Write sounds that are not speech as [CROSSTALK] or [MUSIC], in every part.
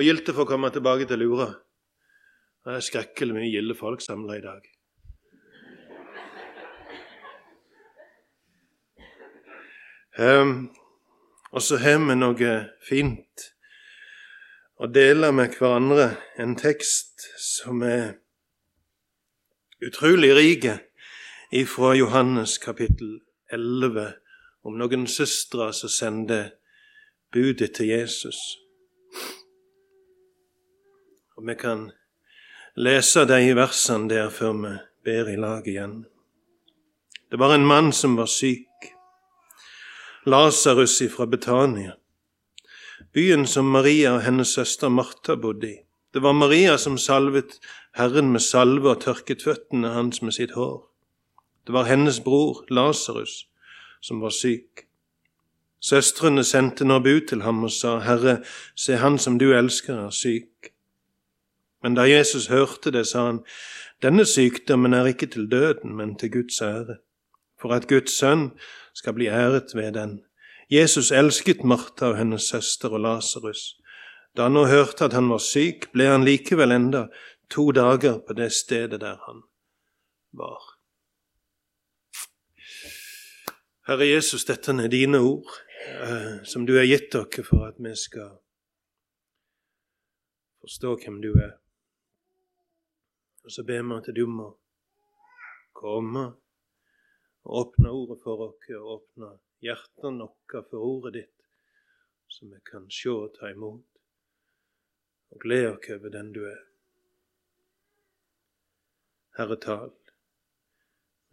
Og gildt for å komme tilbake til Lura. Det er skrekkelig mye gilde folk samla i dag. Um, og så har vi noe fint å dele med hverandre, en tekst som er utrolig rik ifra Johannes kapittel 11 om noen søstre som sender budet til Jesus. Og Vi kan lese de versene der før vi ber i lag igjen. Det var en mann som var syk. Lasarus ifra Betania, byen som Maria og hennes søster Martha bodde i. Det var Maria som salvet Herren med salve og tørket føttene hans med sitt hår. Det var hennes bror Lasarus som var syk. Søstrene sendte nå bud til ham og sa, Herre, se han som du elsker, er syk. Men da Jesus hørte det, sa han, denne sykdommen er ikke til døden, men til Guds ære, for at Guds sønn skal bli æret ved den. Jesus elsket Martha og hennes søster og Lasarus. Da han nå hørte at han var syk, ble han likevel enda to dager på det stedet der han var. Herre Jesus, dette er dine ord, eh, som du har gitt dere for at vi skal forstå hvem du er. Og så ber vi at du må komme og åpne ordet for oss og åpne hjertene våre for ordet ditt, så vi kan se og ta imot og glede oss over den du er. Herre, tal.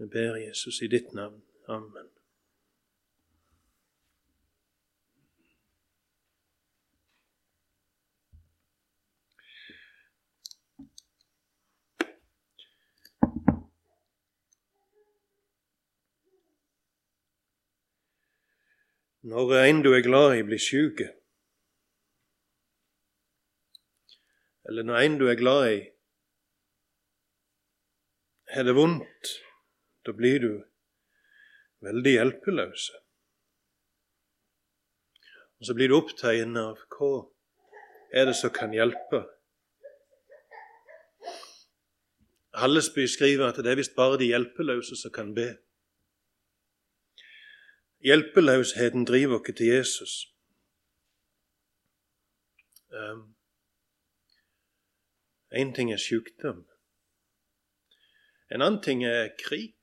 Vi ber Jesus i ditt navn. Amen. Når en du er glad i, blir sjuk, eller når en du er glad i, har det vondt, da blir du veldig hjelpeløs. Og så blir du opptatt av hva er det som kan hjelpe. Hallesby skriver at det er visst bare de hjelpeløse som kan be. Hjelpeløsheten driver oss til Jesus. Um, en ting er sykdom. En annen ting er krig.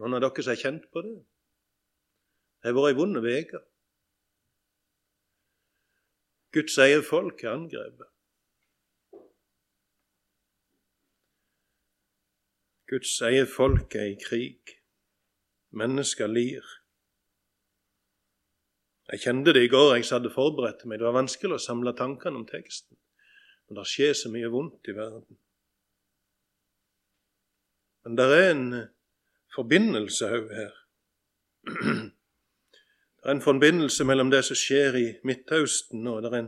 Noen av dere som har kjent på det? Det har vært ei vond uke. Guds eget folk er angrepet. Guds eget folk er i krig. Mennesker lir. Jeg kjente det i går jeg hadde forberedt meg. Det var vanskelig å samle tankene om teksten. Men det skjer så mye vondt i verden. Men det er en eh, forbindelse òg her. [CLEARS THROAT] Det er en forbindelse mellom det som skjer i Midtøsten, og, en,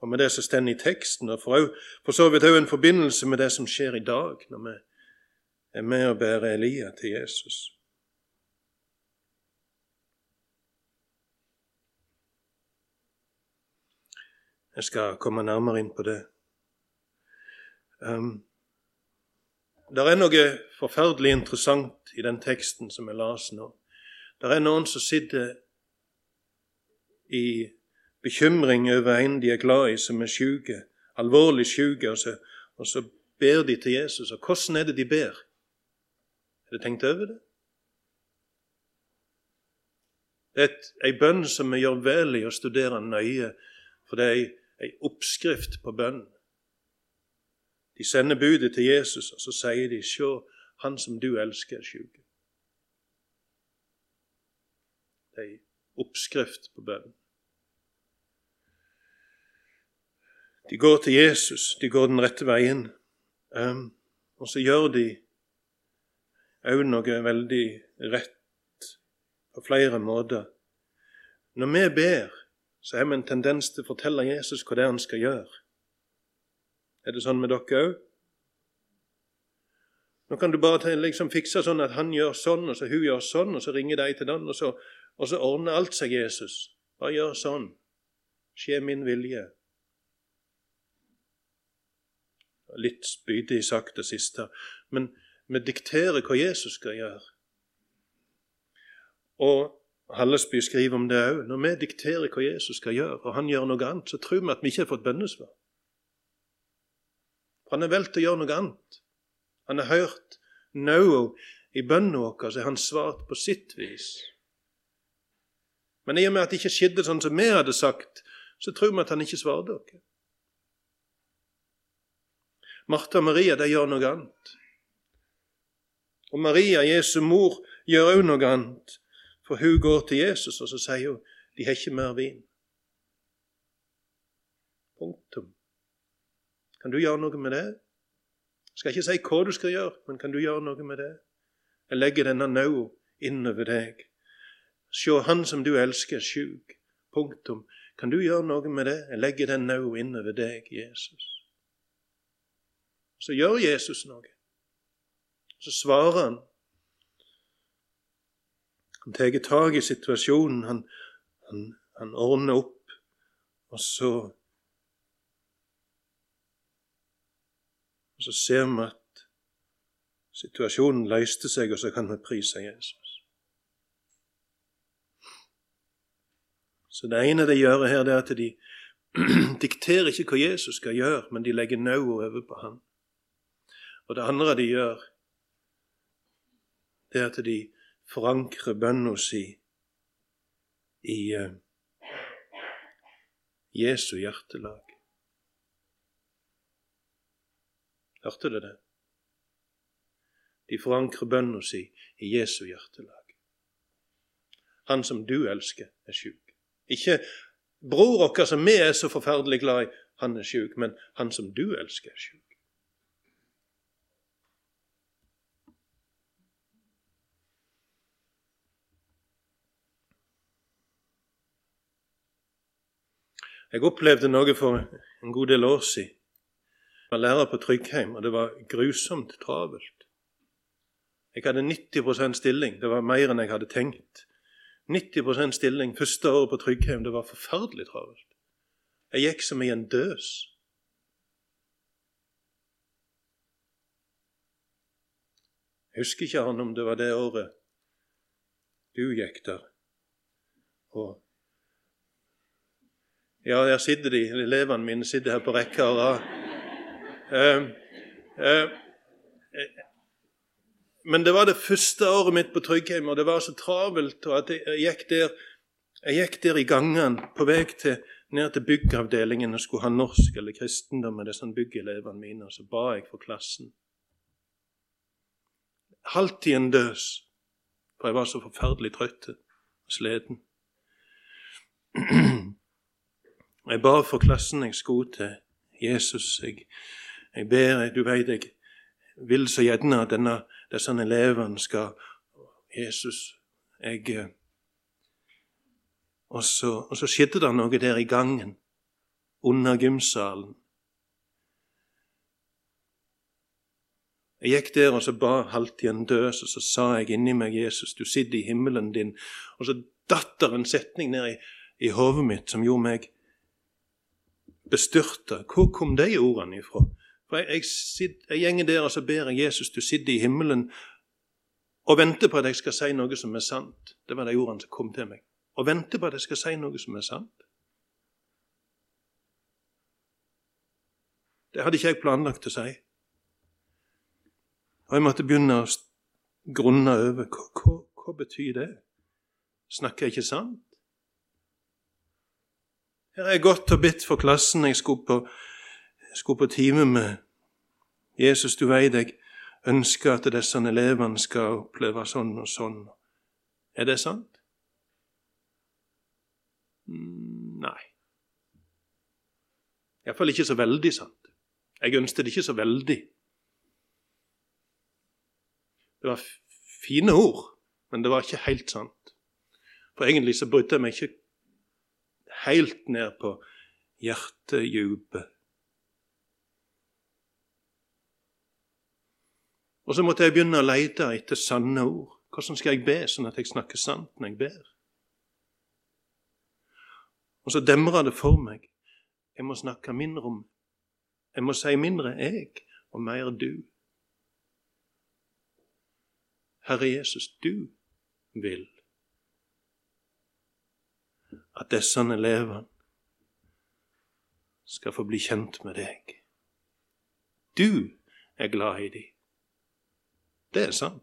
og med det som står i teksten. Og for, for så vidt òg en forbindelse med det som skjer i dag, når vi er med og bærer Elia til Jesus. Jeg skal komme nærmere inn på det. Um, det er noe forferdelig interessant i den teksten som jeg las nå. Det er noen som sitter i bekymring over en de er glad i, som er syke, alvorlig syke, og, og, så ber de til Jesus. Og hvordan er det de ber? Har du tenkt over det? Det er ei bønn som vi gjør vel i å studere nøye, for det er ei ei oppskrift på bønn. De sender budet til Jesus, og så sier de, 'Sjå, han som du elsker, er sjuk'. Det er ei oppskrift på bønn. De går til Jesus, de går den rette veien, um, og så gjør de òg noe veldig rett på flere måter. Når vi ber, så har vi en tendens til å fortelle Jesus hva det er han skal gjøre. Er det sånn med dere òg? Nå kan du bare liksom fikse sånn at han gjør sånn, og så hun gjør sånn, og så ringer de til den, og så, og så ordner alt seg Jesus. Bare gjør sånn. Skje min vilje. Litt spydig sagt det siste, men vi dikterer hva Jesus skal gjøre. Og Hallesby skriver om det òg. Når vi dikterer hva Jesus skal gjøre, og han gjør noe annet, så tror vi at vi ikke har fått bønnesvar. For han har valgt å gjøre noe annet. Han har hørt noe i bønnen vår, så har han svart på sitt vis. Men i og med at det ikke skjedde sånn som vi hadde sagt, så tror vi at han ikke svarte oss. Martha og Maria de gjør noe annet. Og Maria, Jesu mor, gjør òg noe annet. For hun går til Jesus og så sier hun, de har ikke mer vin. Punktum. Kan du gjøre noe med det? Jeg skal ikke si hva du skal gjøre, men kan du gjøre noe med det? Jeg legger denne nøda innover deg. Se, han som du elsker, er sjuk. Punktum. Kan du gjøre noe med det? Jeg legger den nøda innover deg, Jesus. Så gjør Jesus noe. Så svarer han. Han tar tak i situasjonen, han, han, han ordner opp, og så Og så ser vi at situasjonen løste seg, og så kan vi prise Jesus. Så det ene de gjør her, det er at de [CLEARS THROAT] dikterer ikke hva Jesus skal gjøre, men de legger nauet over på ham. Og det andre de gjør, det er at de forankrer bønna si i uh, Jesu hjertelag. Hørte du det? De forankrer bønna si i Jesu hjertelag. Han som du elsker, er sjuk. Ikke bror vår som vi er så forferdelig glad i, han er sjuk, men han som du elsker, er sjuk. Jeg opplevde noe for en god del år siden. Jeg var lærer på Tryggheim, og det var grusomt travelt. Jeg hadde 90% stilling. Det var mer enn jeg hadde tenkt. 90% stilling første året på Tryggheim. Det var forferdelig travelt. Jeg gikk som i en døs. Jeg husker ikke han om det var det året du gikk der. Og ja, der sitter de, elevene mine sitter her på rekke og rad. Uh, uh, men det var det første året mitt på Tryggheim, og det var så travelt. og at Jeg gikk der, jeg gikk der i gangene på vei til, ned til byggavdelingen og skulle ha norsk eller kristendom med disse byggelevene mine, og så ba jeg for klassen. Halvtiden en døs, for jeg var så forferdelig trøtt og sliten. [CLEARS THROAT] Jeg ba for klassen jeg skulle til. Jesus, jeg, jeg ber, du vet jeg vil så gjerne at denne, disse elevene skal Jesus, jeg eh, og så, og så skjedde det noe der i gangen, under gymsalen. Jeg gikk der og så ba halvt igjen døs, og så sa jeg inni meg, Jesus, du sitter i himmelen din. Og så datt det en setning ned i, i hodet mitt som gjorde meg bestyrta. Hvor kom de ordene ifra? For jeg, jeg, jeg gjenger der og så ber jeg Jesus, du sitter i himmelen og venter på at jeg skal si noe som er sant. Det var de ordene som kom til meg. Og venter på at jeg skal si noe som er sant. Det hadde ikke jeg planlagt å si. Og jeg måtte begynne å grunne over hva, hva, hva betyr det? Snakker jeg ikke sant? Her har jeg gått og bitt for klassen. Jeg skulle på, skulle på time med Jesus. Du veit jeg ønsker at disse elevene skal oppleve sånn og sånn. Er det sant? Mm, nei. Iallfall ikke så veldig sant. Jeg ønsket det ikke så veldig. Det var fine ord, men det var ikke helt sant. For egentlig så brydde jeg meg ikke helt ned på hjertedjupet. Og så måtte jeg begynne å lete etter sanne ord. Hvordan skal jeg be sånn at jeg snakker sant når jeg ber? Og så demra det for meg. Jeg må snakke mindre om Jeg må si mindre jeg og mer du. Herre Jesus, du vil at disse elevene skal få bli kjent med deg. Du er glad i dem. Det er sant.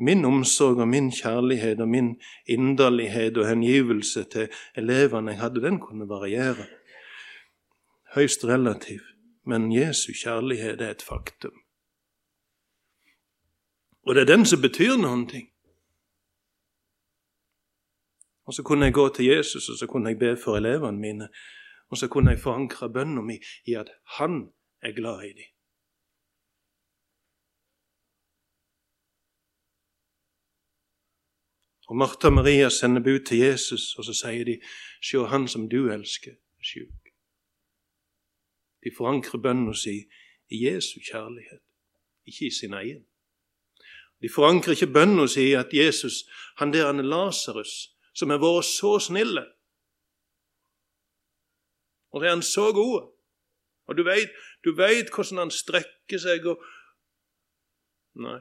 Min omsorg og min kjærlighet og min inderlighet og hengivelse til elevene jeg hadde, den kunne variere. Høyst relativ. Men Jesu kjærlighet er et faktum. Og det er den som betyr noen ting. Og så kunne jeg gå til Jesus og så kunne jeg be for elevene mine. Og så kunne jeg forankre bønnen min i at han er glad i dem. Og Martha og Maria sender bud til Jesus, og så sier de, Se, han som du elsker, er sjuk. De forankrer bønnen si i Jesu kjærlighet, ikke i sin egen. De forankrer ikke bønnen si i at Jesus, han der han er Lasarus, som har vært så snille, og er han så god. Og du veit, du hvordan han strekker seg og Nei.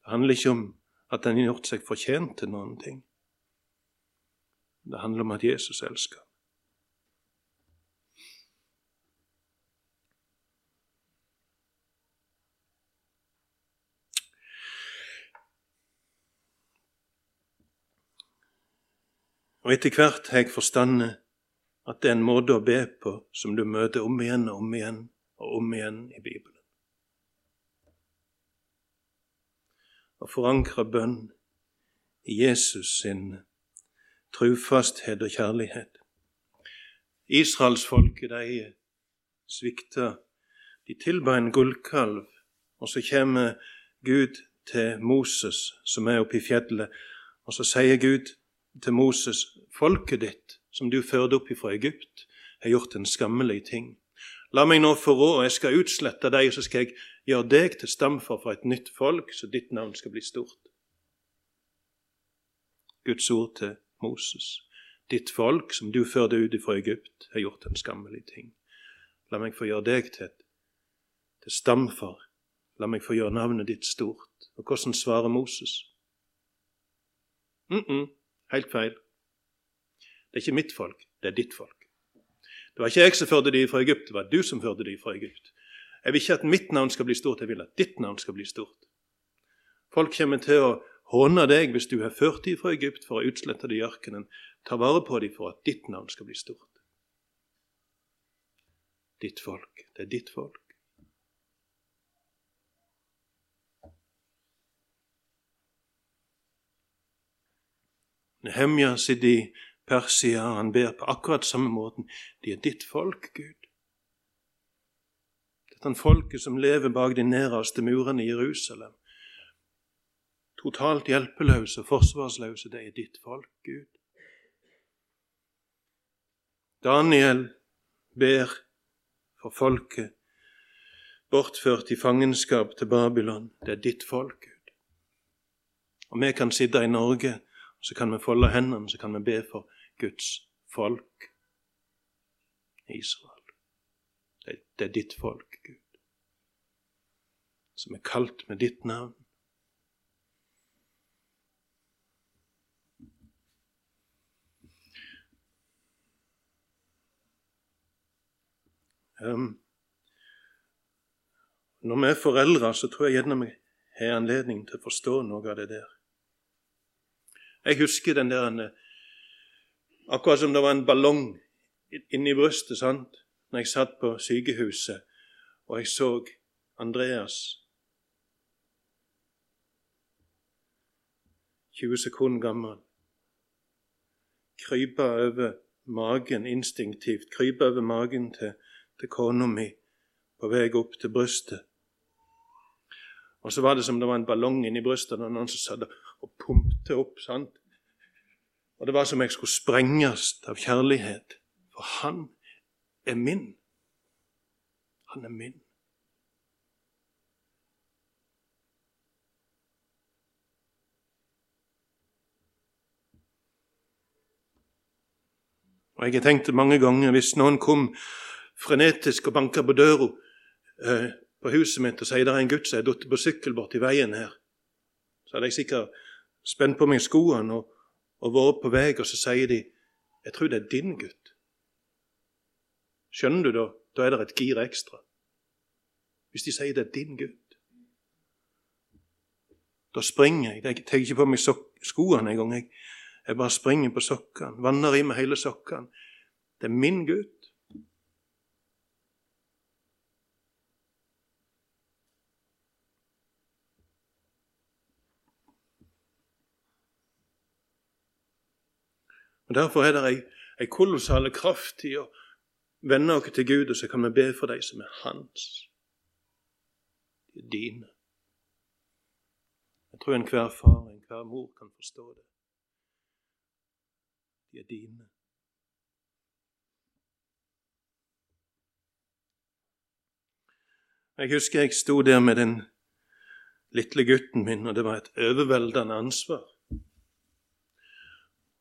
Det handler ikke om at han har gjort seg fortjent til noen ting. Det handler om at Jesus elsker. Og etter hvert har jeg forstandet at det er en måte å be på som du møter om igjen og om igjen og om igjen i Bibelen. Å forankre bønn i Jesus sin trufasthet og kjærlighet. Israelsfolket, de svikta. De tilba en gullkalv, og så kommer Gud til Moses, som er oppe i fjellet, og så sier Gud til Moses, folket ditt, som du førte opp ifra Egypt, har gjort en skammelig ting. La meg nå få råd, jeg skal utslette deg, og så skal jeg gjøre deg til stamfar for et nytt folk, så ditt navn skal bli stort. Guds ord til Moses. Ditt folk, som du førte ut fra Egypt, har gjort en skammelig ting. La meg få gjøre deg til, til stamfar. La meg få gjøre navnet ditt stort. Og hvordan svarer Moses? Mm -mm, helt feil. Det er ikke mitt folk, det er ditt folk. Det var ikke jeg som førte de fra Egypt, det var du som førte de fra Egypt. Jeg vil ikke at mitt navn skal bli stort, jeg vil at ditt navn skal bli stort. Folk kommer til å håne deg hvis du har ført de fra Egypt for å utslette de i ørkenen. Ta vare på de for at ditt navn skal bli stort. Ditt folk. Det er ditt folk. Nehemja sitter i Persia, han ber på akkurat samme måten. De er ditt folk, Gud Dette den folket som lever bak de nederste murene i Jerusalem. Totalt hjelpeløse og forsvarsløse, det er ditt folk, Gud. Daniel ber for folket bortført i fangenskap til Babylon. Det er ditt folk, Gud. Og vi kan sitte i Norge, så kan vi folde hendene, så kan vi be for Guds folk. Israel. Det, det er ditt folk, Gud, som er kalt med ditt navn. Um, når vi er foreldre, så tror jeg gjerne vi har anledning til å forstå noe av det der. Jeg husker den der Akkurat som det var en ballong inni brystet. sant? når jeg satt på sykehuset og jeg så Andreas 20 sekunder gammel krype over magen instinktivt, krype over magen til, til kona mi på vei opp til brystet. Og så var det som det var en ballong inni brystet, og noen som satt og pumpte opp. sant? Og det var som jeg skulle sprenges av kjærlighet. For han er min. Han er min. Og jeg har tenkt mange ganger hvis noen kom frenetisk og banka på døra eh, på huset mitt og sier det er en gutt som er falt på sykkel borti veien her, så hadde jeg sikkert spent på meg skoene og, og vært på vei, og så sier de jeg tror det er din gutt. Skjønner du da? Da er det et gir ekstra. Hvis de sier det er din gutt. Da springer jeg. Jeg tar ikke på meg skoene engang. Jeg, jeg bare springer på sokkene, vanner i meg hele sokkene. Det er min gutt. Og Derfor er det ei kolossal kraft i å vende oss til Gud, og så kan vi be for de som er hans. De er dine. Jeg tror enhver far og enhver mor kan forstå det. De er dine. Jeg husker jeg sto der med den lille gutten min, og det var et overveldende ansvar.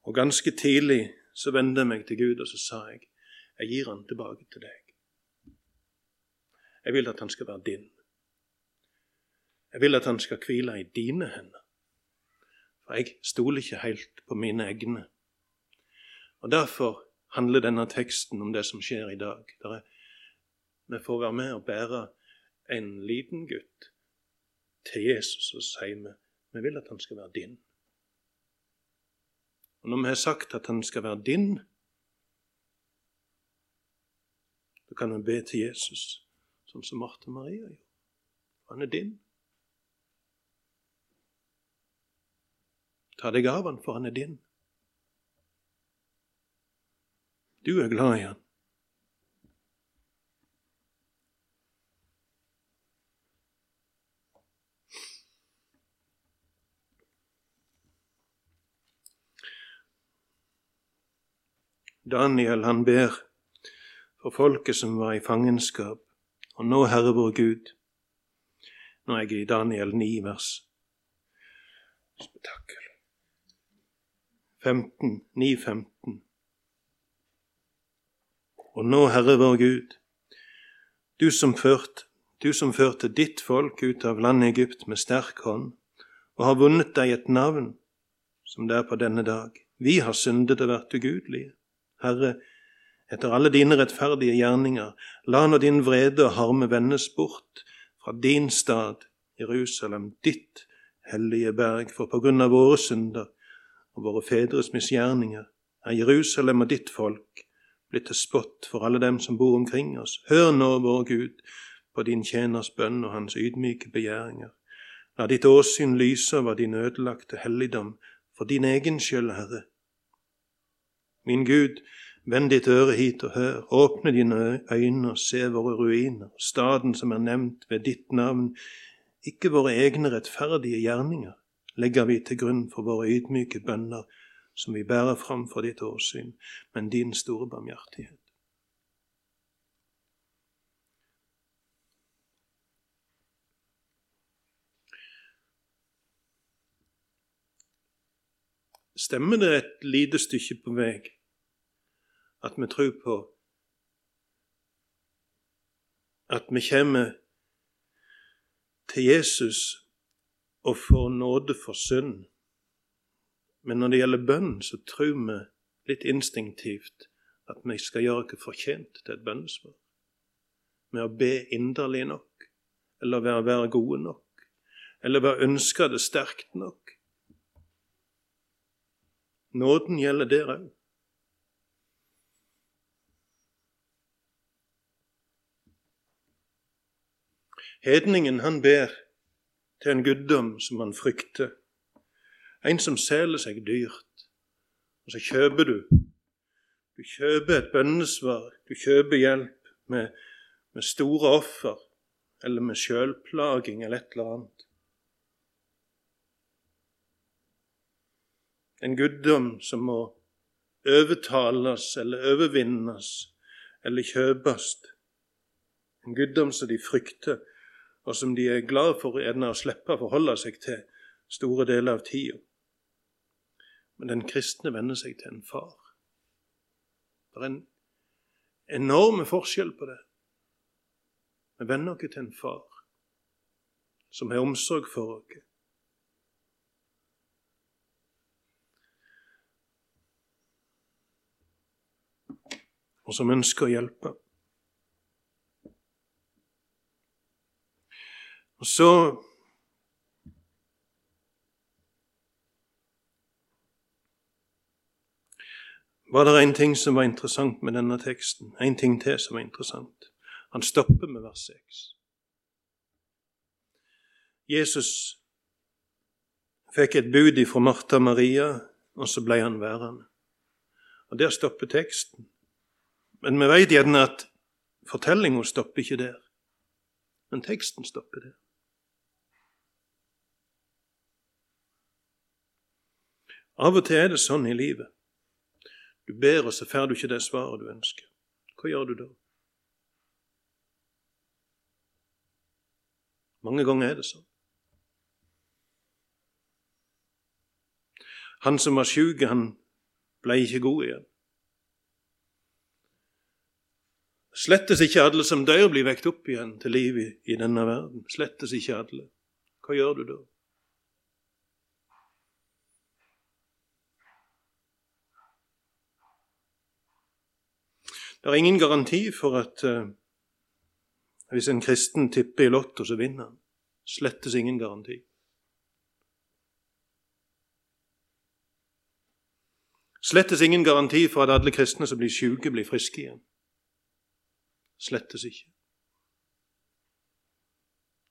Og ganske tidlig så vendte jeg meg til Gud, og så sa jeg, jeg gir han tilbake til deg. Jeg vil at han skal være din. Jeg vil at han skal hvile i dine hender. For jeg stoler ikke helt på mine egne. Og Derfor handler denne teksten om det som skjer i dag. Der vi får være med og bære en liten gutt til Jesus, og sier vi vi vil at han skal være din. Og når vi har sagt at han skal være din, da kan vi be til Jesus, sånn som Marte Maria gjorde. Han er din. Ta deg av han, for han er din. Du er glad i han. Daniel han ber for folket som var i fangenskap. Og nå, Herre vår Gud Nå er jeg i Daniel 9, vers Spetakkel. 15, 9, 15. Og nå, Herre vår Gud, du som, ført, du som førte ditt folk ut av landet Egypt med sterk hånd, og har vunnet deg et navn som det er på denne dag. Vi har syndet og vært ugudelige. Herre, etter alle dine rettferdige gjerninger, la nå din vrede og harme vendes bort fra din stad, Jerusalem, ditt hellige berg, for på grunn av våre synder og våre fedres misgjerninger er Jerusalem og ditt folk blitt til spott for alle dem som bor omkring oss. Hør nå, vår Gud, på din tjeners bønn og hans ydmyke begjæringer. La ditt åsyn lyse over din ødelagte helligdom for din egen skyld, Herre. Min Gud, vend ditt øre hit og hør, åpne dine øyne og se våre ruiner, staden som er nevnt ved ditt navn. Ikke våre egne rettferdige gjerninger legger vi til grunn for våre ydmyke bønner, som vi bærer fram for ditt åsyn, men din store barmhjertighet. Stemmer det et lite stykke på meg at vi tror på at vi kommer til Jesus og får nåde for synd. Men når det gjelder bønn, så tror vi litt instinktivt at vi skal gjøre oss fortjent til et bønnesvar. Med å be inderlig nok, eller være, være gode nok, eller være ønska det sterkt nok. Nåden gjelder der òg. Hedningen han ber til en guddom som han frykter, en som selger seg dyrt. Og så kjøper du. Du kjøper et bønnesvar, du kjøper hjelp med, med store offer eller med sjølplaging eller et eller annet. En guddom som må overtales eller overvinnes eller kjøpes. En guddom som de frykter og som de er glad for gjerne å slippe å forholde seg til store deler av tida. Men den kristne venner seg til en far. Det er en enorm forskjell på det. Vi venner oss til en far som har omsorg for oss. Og som ønsker å hjelpe. Og så var det en ting som var interessant med denne teksten. En ting til som var interessant. Han stopper med vers 6. Jesus fikk et bud fra Martha Maria, og så ble han værende. Og Der stopper teksten. Men vi vet gjerne at fortellinga stopper ikke der. Men teksten stopper der. Av og til er det sånn i livet. Du ber, og så får du ikke det svaret du ønsker. Hva gjør du da? Mange ganger er det sånn. Han som var sjuk, han ble ikke god igjen. Slettes ikke alle som dør, blir vekt opp igjen til liv i, i denne verden. Slettes ikke alle. Hva gjør du da? Det er ingen garanti for at uh, hvis en kristen tipper i Lotto, så vinner han. Slettes ingen garanti. Slettes ingen garanti for at alle kristne som blir syke, blir friske igjen. Slettes ikke.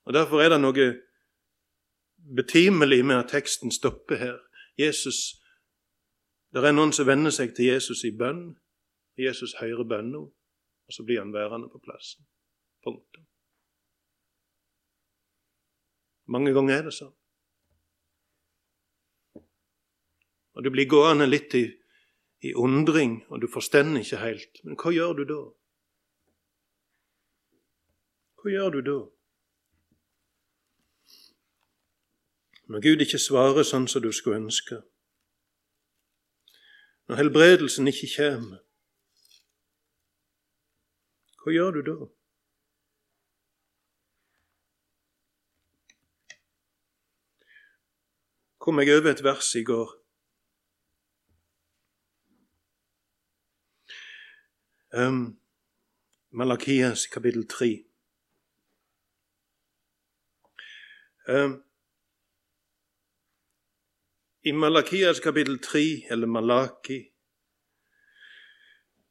Og Derfor er det noe betimelig med at teksten stopper her. Jesus, Det er noen som venner seg til Jesus i bønn. Jesus hører bønna, og så blir han værende på plassen. Punktum. Mange ganger er det sånn. Og du blir gående litt i, i undring, og du forstår ikke helt. Men hva gjør du da? Hva gjør du da? Når Gud ikke svarer sånn som du skulle ønske, når helbredelsen ikke kommer, hva gjør du da? kom jeg over et vers i går. Um, Malakias kapittel 3. Um, I Malakias kapittel 3, eller Malaki,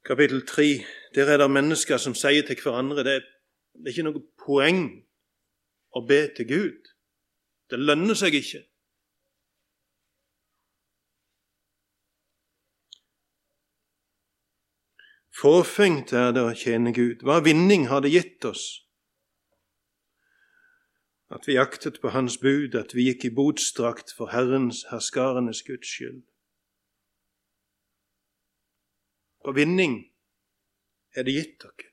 kapittel 3, der er det mennesker som sier til hverandre det er, det er ikke noe poeng å be til Gud. Det lønner seg ikke. Fåfengt er det å tjene Gud. Hva vinning har det gitt oss? At vi jaktet på Hans bud, at vi gikk i botstrakt for Herrens, herskarenes Guds skyld. Hva vinning er det gitt dere?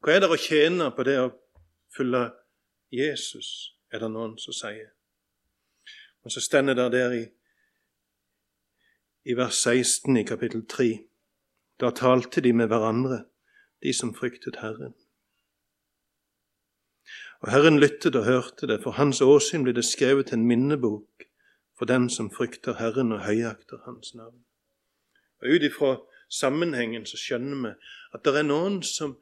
Hva er det å tjene på det å følge Jesus, er det noen som sier. Og så stender det der i, i vers 16 i kapittel 3. Da talte de med hverandre, de som fryktet Herren. Og Herren lyttet og hørte det, for hans åsyn ble det skrevet en minnebok for den som frykter Herren og høyakter Hans navn. Og Ut ifra sammenhengen så skjønner vi at det er noen som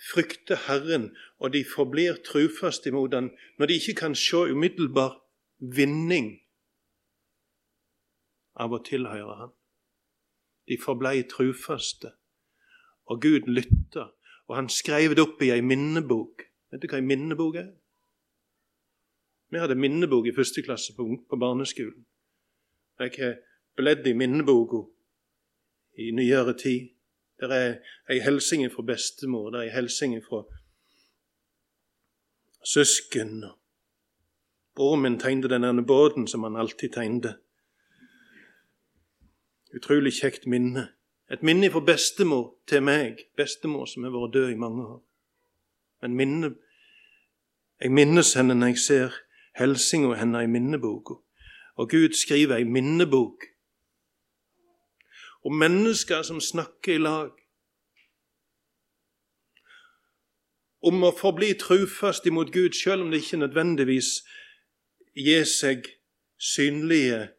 frykter Herren, og de forblir trufaste imot Han når de ikke kan se umiddelbar vinning av å tilhøre Han. De forblei trufaste, og Gud lytta, og han skrev det opp i ei minnebok. Vet du hva ei minnebok er? Vi hadde minnebok i første klasse på, på barneskolen. Jeg har bledd i minneboka i nyere tid. Det er ei hilsen fra bestemor, det er ei hilsen fra søsken. Broren min tegnet denne båten som han alltid tegnet. Utrolig kjekt minne. Et minne fra bestemor til meg, bestemor som har vært død i mange år. Men minne, jeg minnes henne når jeg ser hilsinga henne i minneboka. Og Gud skriver ei minnebok og mennesker som snakker i lag. Om å forbli trufast imot Gud, selv om det ikke nødvendigvis gir seg synlige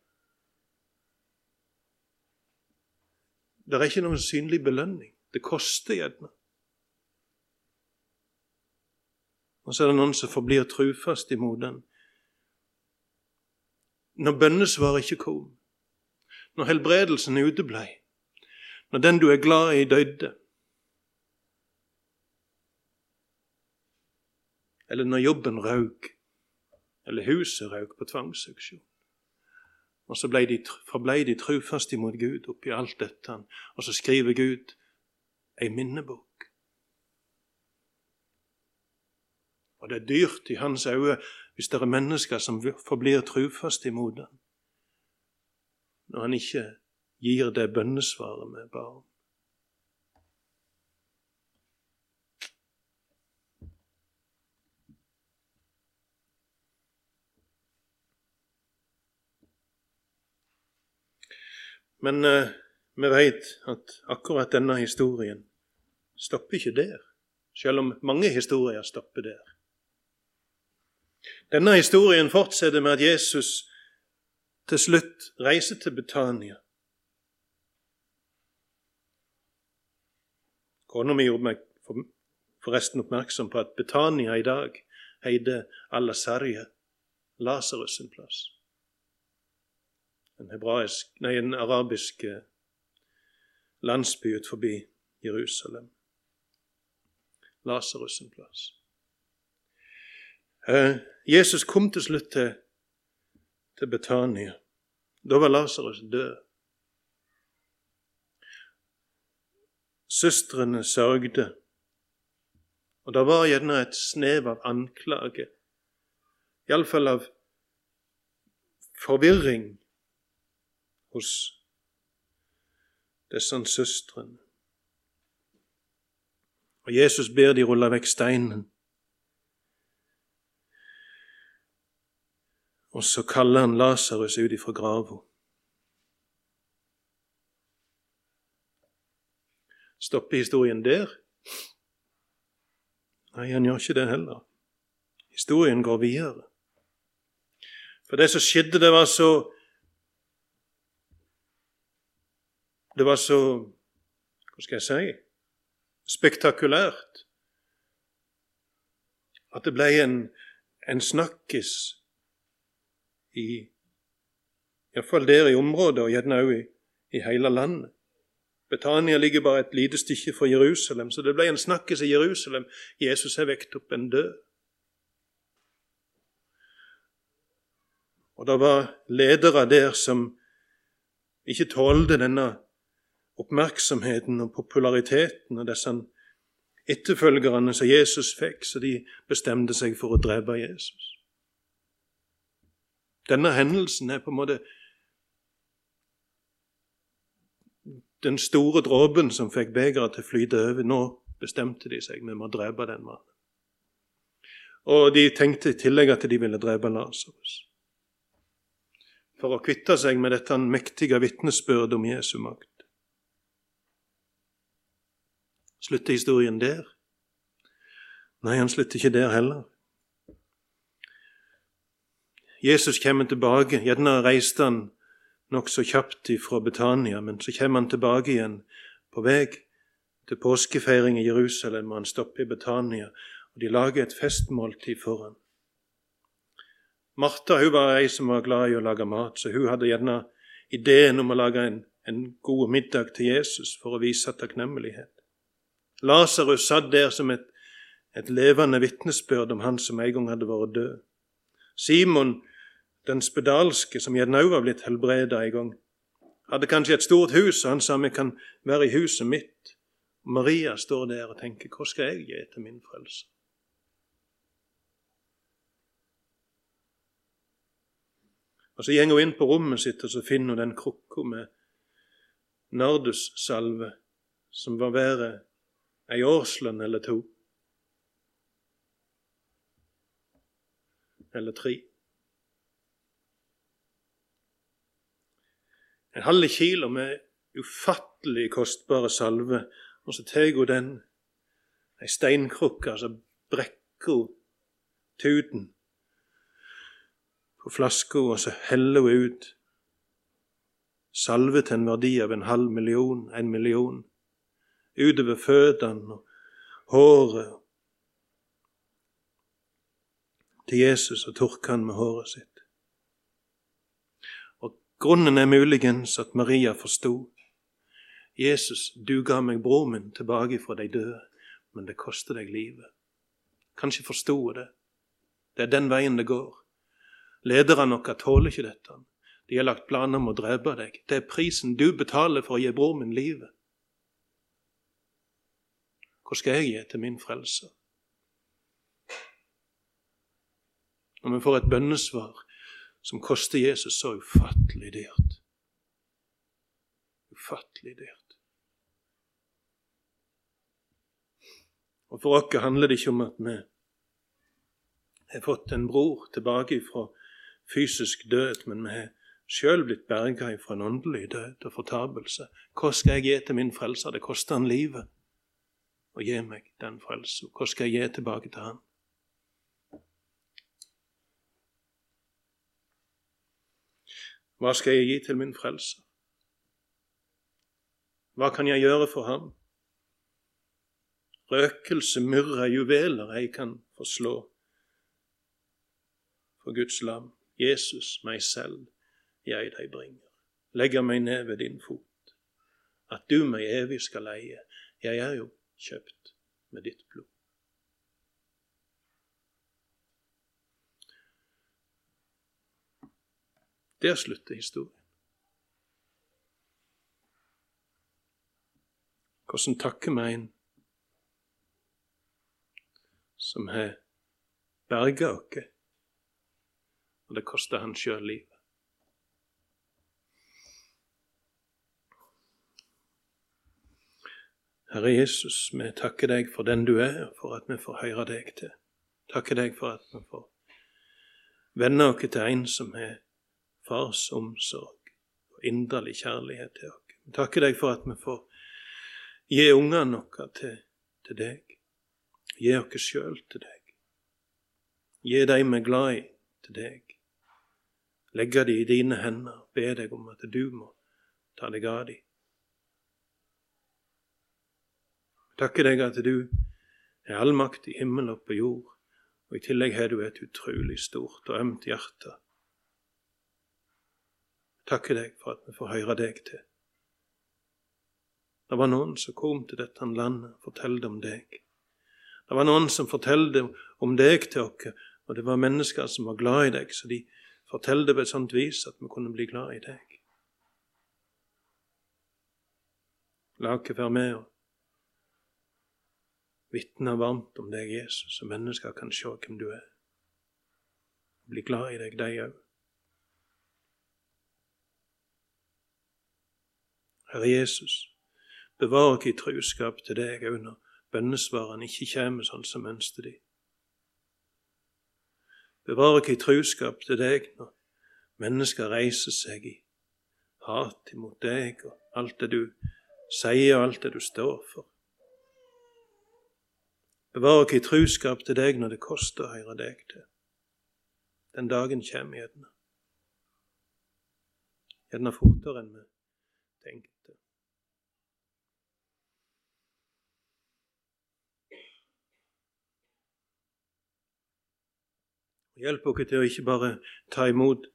Det er ikke noen synlig belønning. Det koster gjerne. Og så er det noen som forblir trufast imot den. Når bønnesvaret ikke kom, når helbredelsen uteblei, når den du er glad i, døde, eller når jobben røk, eller huset røk på tvangsauksjon. Og så de, forblei de trufast imot Gud oppi alt dette, og så skriver Gud ei minnebok. Og det er dyrt i hans øyne hvis det er mennesker som forblir trufast imot ham, når han ikke gir det bønnesvaret vi ba om. Men eh, vi vet at akkurat denne historien stopper ikke der, selv om mange historier stopper der. Denne historien fortsetter med at Jesus til slutt reiser til Betania. Kona mi gjorde meg forresten oppmerksom på at Betania i dag heter Al-Asarje, Lasarus sin plass. En, hebraisk, nei, en arabisk eh, landsby ut forbi Jerusalem. Lasarus sin plass. Eh, Jesus kom til slutt til, til Betania. Da var Lasarus død. Søstrene sørgde, og det var gjerne et snev av anklage, iallfall av forvirring hos disse søstrene. Og Jesus ber de rulle vekk steinen. Og så kaller han Lasarus ut ifra grava. Stopper historien der? Nei, han gjør ikke det heller. Historien går videre. For det som skjedde, det var så Det var så Hva skal jeg si spektakulært at det ble en, en snakkis i Iallfall der i området, og gjerne òg i, i hele landet. Betania ligger bare et lite stykke fra Jerusalem, så det ble en snakkes i Jerusalem. Jesus har vekt opp en død. Og det var ledere der som ikke tålte denne oppmerksomheten og populariteten og disse etterfølgerne som Jesus fikk, så de bestemte seg for å drepe Jesus. Denne hendelsen er på en måte den store dråpen som fikk begeret til å flyte over. Nå bestemte de seg, vi må drepe den mannen. Og de tenkte i tillegg at de ville drepe Lasarus. For å kvitte seg med dette mektige vitnesbyrdet om Jesu makt. Slutter historien der? Nei, han slutter ikke der heller. Jesus kommer tilbake. Gjerne reiste han nokså kjapt fra Betania, men så kommer han tilbake igjen på vei til påskefeiring i Jerusalem, og han stopper i Betania, og de lager et festmåltid for ham. Martha hun var ei som var glad i å lage mat, så hun hadde gjerne ideen om å lage en, en god middag til Jesus for å vise takknemlighet. Lasarus satt der som et, et levende vitnesbyrd om han som en gang hadde vært død. Simon den spedalske, som gjerne òg var blitt helbreda en gang, hadde kanskje et stort hus, og han sa vi kan være i huset mitt. Maria står der og tenker hva skal jeg gi til min frelse? Og Så går hun inn på rommet sitt og så finner hun den krukka med nardussalve, som var verre ei årslønn eller to. Eller tre. En halv kilo med ufattelig kostbare salve, og så tar hun den, ei steinkrukke, så brekker hun tuten på flaska, og så heller hun ut salve til en verdi av en halv million, en million, utover føttene og håret til Jesus og tørke han med håret sitt. Og Grunnen er muligens at Maria forsto. Jesus, du ga meg bror min tilbake fra de døde, men det koster deg livet. Kanskje forsto det. Det er den veien det går. Lederne våre tåler ikke dette. De har lagt planer om å drepe deg. Det er prisen du betaler for å gi bror min livet. Hva skal jeg gi til min frelser? Når vi får et bønnesvar som koster Jesus så ufattelig dyrt. Ufattelig dyrt. Og For oss handler det ikke om at vi har fått en bror tilbake fra fysisk død, men vi har sjøl blitt berga fra en åndelig død og fortapelse. Hva skal jeg gi til min frelser? Det koster han livet å gi meg den frelsen. Hva skal jeg gi tilbake til han? Hva skal jeg gi til min frelse? Hva kan jeg gjøre for ham? Røkelse, myrra, juveler jeg kan forslå for Guds lam. Jesus, meg selv, jeg deg bringer. Legger meg ned ved din fot. At du meg evig skal leie. Jeg er jo kjøpt med ditt blod. Der slutter historien. Hvordan takker vi en som har berga oss og det koster han sjøl livet. Herre Jesus, vi takker deg for den du er, og for at vi får høre deg til. Takker deg for at vi får vende oss til en som har fars omsorg og inderlig kjærlighet til oss. Takker deg for at vi får gi ungene våre til, til deg. Gi oss sjøl til deg. Gi dem vi er glad i, til deg legge de i dine hender, be deg om at du må ta deg av de. Takker deg at du er all makt i himmel og på jord, og i tillegg har du et utrolig stort og ømt hjerte. Takker deg for at vi får høre deg til. Det var noen som kom til dette landet og fortalte om deg. Det var noen som fortalte om deg til oss, og det var mennesker som var glad i deg, så de fortalte på et sånt vis at vi kunne bli glad i deg. La oss være med og vitne varmt om deg, Jesus, så mennesker kan se hvem du er. Bli glad i deg, de òg. Herre Jesus, bevar oss i truskap til deg òg når bønnesvarene ikke kommer sånn som ønsket de. Bevar oss i truskap til deg når mennesker reiser seg i hat imot deg og alt det du sier og alt det du står for. Bevar oss i truskap til deg når det koster å høre deg til. Den dagen kommer gjerne. Gjerne fortere enn vi tenkte. Hjelp oss til å ikke bare ta imot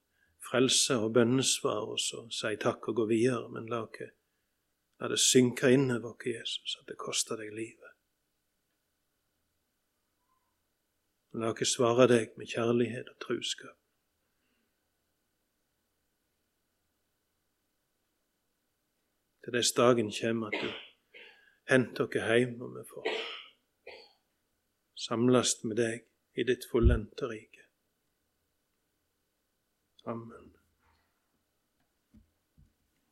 frelse og bønnesvar og så si takk og gå videre, men la, oss, la det synke inn over oss, Jesus, at det koster deg livet. La oss svare deg med kjærlighet og truskap. Til dess dagen kommer at du henter oss hjem, og vi får samles med deg i ditt fullendte rike. Amen.